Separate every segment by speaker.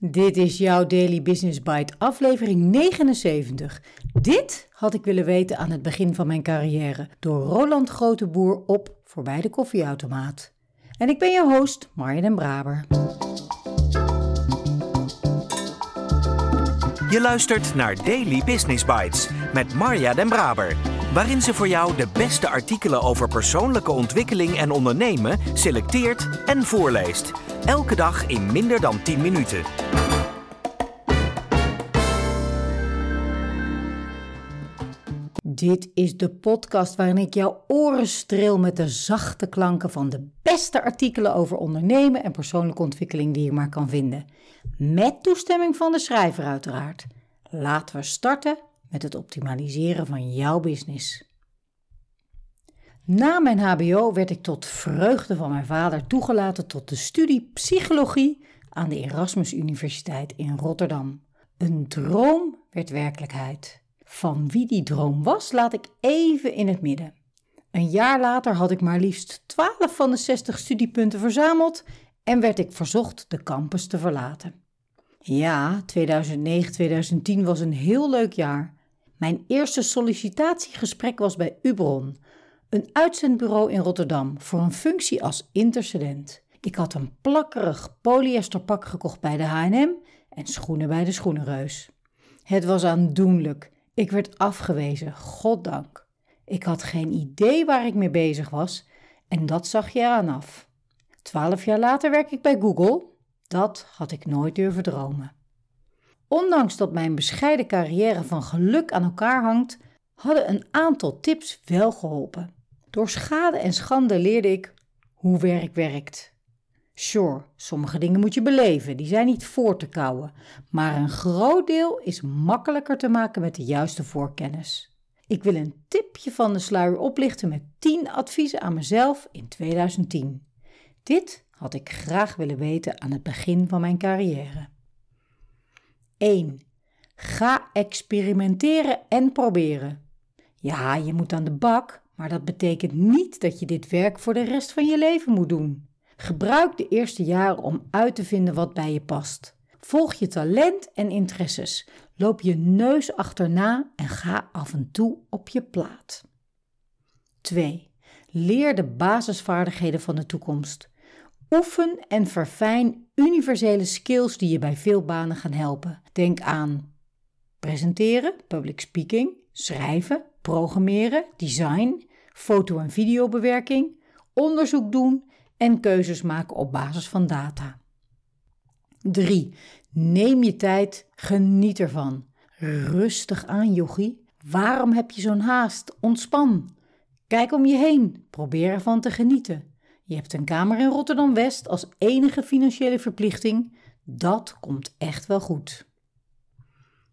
Speaker 1: Dit is jouw Daily Business Bite, aflevering 79. Dit had ik willen weten aan het begin van mijn carrière door Roland Groteboer op Voorbij de Koffieautomaat. En ik ben je host, Marja den Braber.
Speaker 2: Je luistert naar Daily Business Bites met Marja den Braber, waarin ze voor jou de beste artikelen over persoonlijke ontwikkeling en ondernemen selecteert en voorleest. Elke dag in minder dan 10 minuten.
Speaker 1: Dit is de podcast waarin ik jouw oren streel met de zachte klanken van de beste artikelen over ondernemen en persoonlijke ontwikkeling die je maar kan vinden. Met toestemming van de schrijver uiteraard. Laten we starten met het optimaliseren van jouw business. Na mijn HBO werd ik tot vreugde van mijn vader toegelaten tot de studie psychologie aan de Erasmus Universiteit in Rotterdam. Een droom werd werkelijkheid. Van wie die droom was, laat ik even in het midden. Een jaar later had ik maar liefst 12 van de 60 studiepunten verzameld en werd ik verzocht de campus te verlaten. Ja, 2009-2010 was een heel leuk jaar. Mijn eerste sollicitatiegesprek was bij Ubron, een uitzendbureau in Rotterdam voor een functie als intercedent. Ik had een plakkerig polyesterpak gekocht bij de H&M en schoenen bij de schoenenreus. Het was aandoenlijk. Ik werd afgewezen, goddank. Ik had geen idee waar ik mee bezig was en dat zag je eraan af. Twaalf jaar later werk ik bij Google. Dat had ik nooit durven dromen. Ondanks dat mijn bescheiden carrière van geluk aan elkaar hangt, hadden een aantal tips wel geholpen. Door schade en schande leerde ik hoe werk werkt. Sure, sommige dingen moet je beleven, die zijn niet voor te kouwen, maar een groot deel is makkelijker te maken met de juiste voorkennis. Ik wil een tipje van de sluier oplichten met 10 adviezen aan mezelf in 2010. Dit had ik graag willen weten aan het begin van mijn carrière. 1. Ga experimenteren en proberen. Ja, je moet aan de bak, maar dat betekent niet dat je dit werk voor de rest van je leven moet doen. Gebruik de eerste jaren om uit te vinden wat bij je past. Volg je talent en interesses. Loop je neus achterna en ga af en toe op je plaat. 2. Leer de basisvaardigheden van de toekomst. Oefen en verfijn universele skills die je bij veel banen gaan helpen. Denk aan presenteren, public speaking, schrijven, programmeren, design, foto- en videobewerking, onderzoek doen en keuzes maken op basis van data. 3. Neem je tijd, geniet ervan. Rustig aan, yogi. Waarom heb je zo'n haast? Ontspan. Kijk om je heen, probeer ervan te genieten. Je hebt een kamer in Rotterdam West als enige financiële verplichting. Dat komt echt wel goed.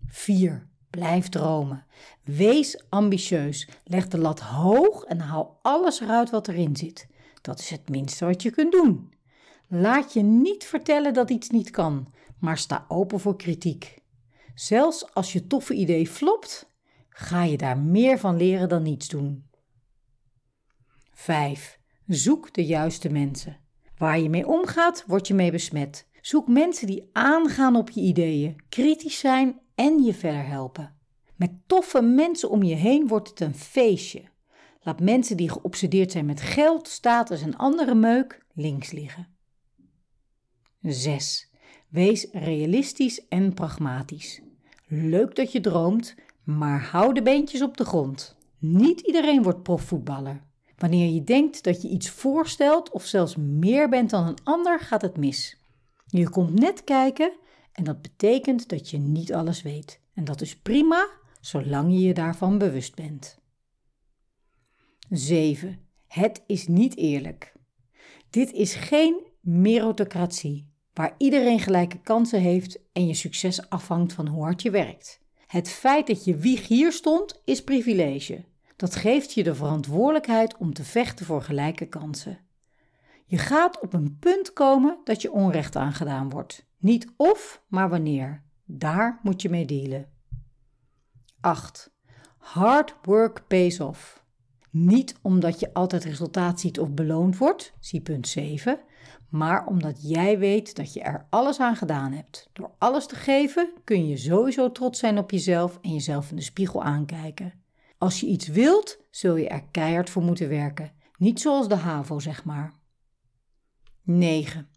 Speaker 1: 4. Blijf dromen. Wees ambitieus. Leg de lat hoog en haal alles eruit wat erin zit. Dat is het minste wat je kunt doen. Laat je niet vertellen dat iets niet kan, maar sta open voor kritiek. Zelfs als je toffe idee flopt, ga je daar meer van leren dan niets doen. 5. Zoek de juiste mensen. Waar je mee omgaat, word je mee besmet. Zoek mensen die aangaan op je ideeën, kritisch zijn en je verder helpen. Met toffe mensen om je heen wordt het een feestje. Laat mensen die geobsedeerd zijn met geld, status en andere meuk links liggen. 6. Wees realistisch en pragmatisch. Leuk dat je droomt, maar hou de beentjes op de grond. Niet iedereen wordt profvoetballer. Wanneer je denkt dat je iets voorstelt of zelfs meer bent dan een ander, gaat het mis. Je komt net kijken en dat betekent dat je niet alles weet. En dat is prima, zolang je je daarvan bewust bent. 7. Het is niet eerlijk. Dit is geen meritocratie, waar iedereen gelijke kansen heeft en je succes afhangt van hoe hard je werkt. Het feit dat je wieg hier stond, is privilege. Dat geeft je de verantwoordelijkheid om te vechten voor gelijke kansen. Je gaat op een punt komen dat je onrecht aangedaan wordt. Niet of, maar wanneer. Daar moet je mee dealen. 8. Hard work pays off. Niet omdat je altijd resultaat ziet of beloond wordt, zie punt 7, maar omdat jij weet dat je er alles aan gedaan hebt. Door alles te geven kun je sowieso trots zijn op jezelf en jezelf in de spiegel aankijken. Als je iets wilt, zul je er keihard voor moeten werken. Niet zoals de HAVO, zeg maar. 9.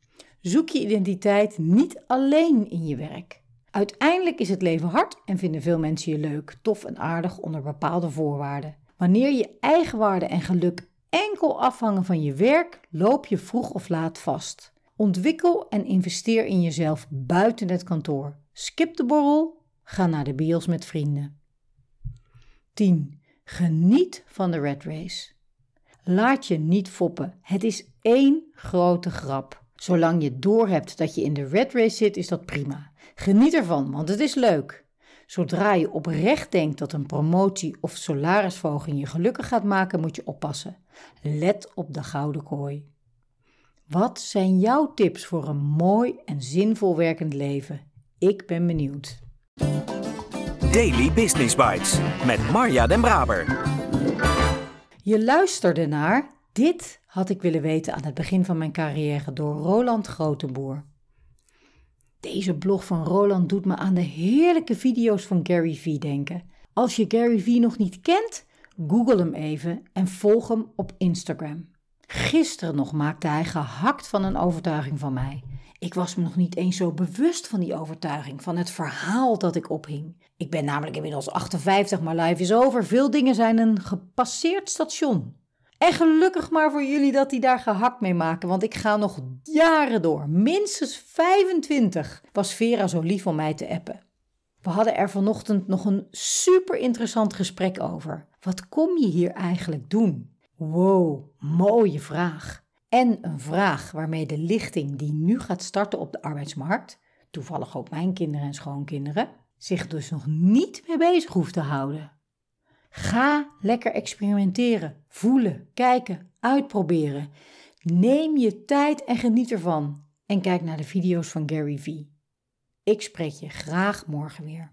Speaker 1: Zoek je identiteit niet alleen in je werk. Uiteindelijk is het leven hard en vinden veel mensen je leuk, tof en aardig onder bepaalde voorwaarden. Wanneer je eigenwaarde en geluk enkel afhangen van je werk, loop je vroeg of laat vast. Ontwikkel en investeer in jezelf buiten het kantoor. Skip de borrel, ga naar de bios met vrienden. 10. Geniet van de red race. Laat je niet foppen. Het is één grote grap. Zolang je doorhebt dat je in de red race zit, is dat prima. Geniet ervan, want het is leuk. Zodra je oprecht denkt dat een promotie of salarisverhoging je gelukkig gaat maken, moet je oppassen. Let op de gouden kooi. Wat zijn jouw tips voor een mooi en zinvol werkend leven? Ik ben benieuwd.
Speaker 2: Daily Business Bites met Marja Den Braber.
Speaker 1: Je luisterde naar Dit had ik willen weten aan het begin van mijn carrière door Roland Grotenboer. Deze blog van Roland doet me aan de heerlijke video's van Gary Vee denken. Als je Gary Vee nog niet kent, google hem even en volg hem op Instagram. Gisteren nog maakte hij gehakt van een overtuiging van mij. Ik was me nog niet eens zo bewust van die overtuiging, van het verhaal dat ik ophing. Ik ben namelijk inmiddels 58, maar life is over. Veel dingen zijn een gepasseerd station. En gelukkig maar voor jullie dat die daar gehakt mee maken, want ik ga nog jaren door. Minstens 25 was Vera zo lief om mij te appen. We hadden er vanochtend nog een super interessant gesprek over. Wat kom je hier eigenlijk doen? Wow, mooie vraag. En een vraag waarmee de lichting die nu gaat starten op de arbeidsmarkt, toevallig ook mijn kinderen en schoonkinderen, zich dus nog niet mee bezig hoeft te houden. Ga lekker experimenteren, voelen, kijken, uitproberen. Neem je tijd en geniet ervan. En kijk naar de video's van Gary Vee. Ik spreek je graag morgen weer.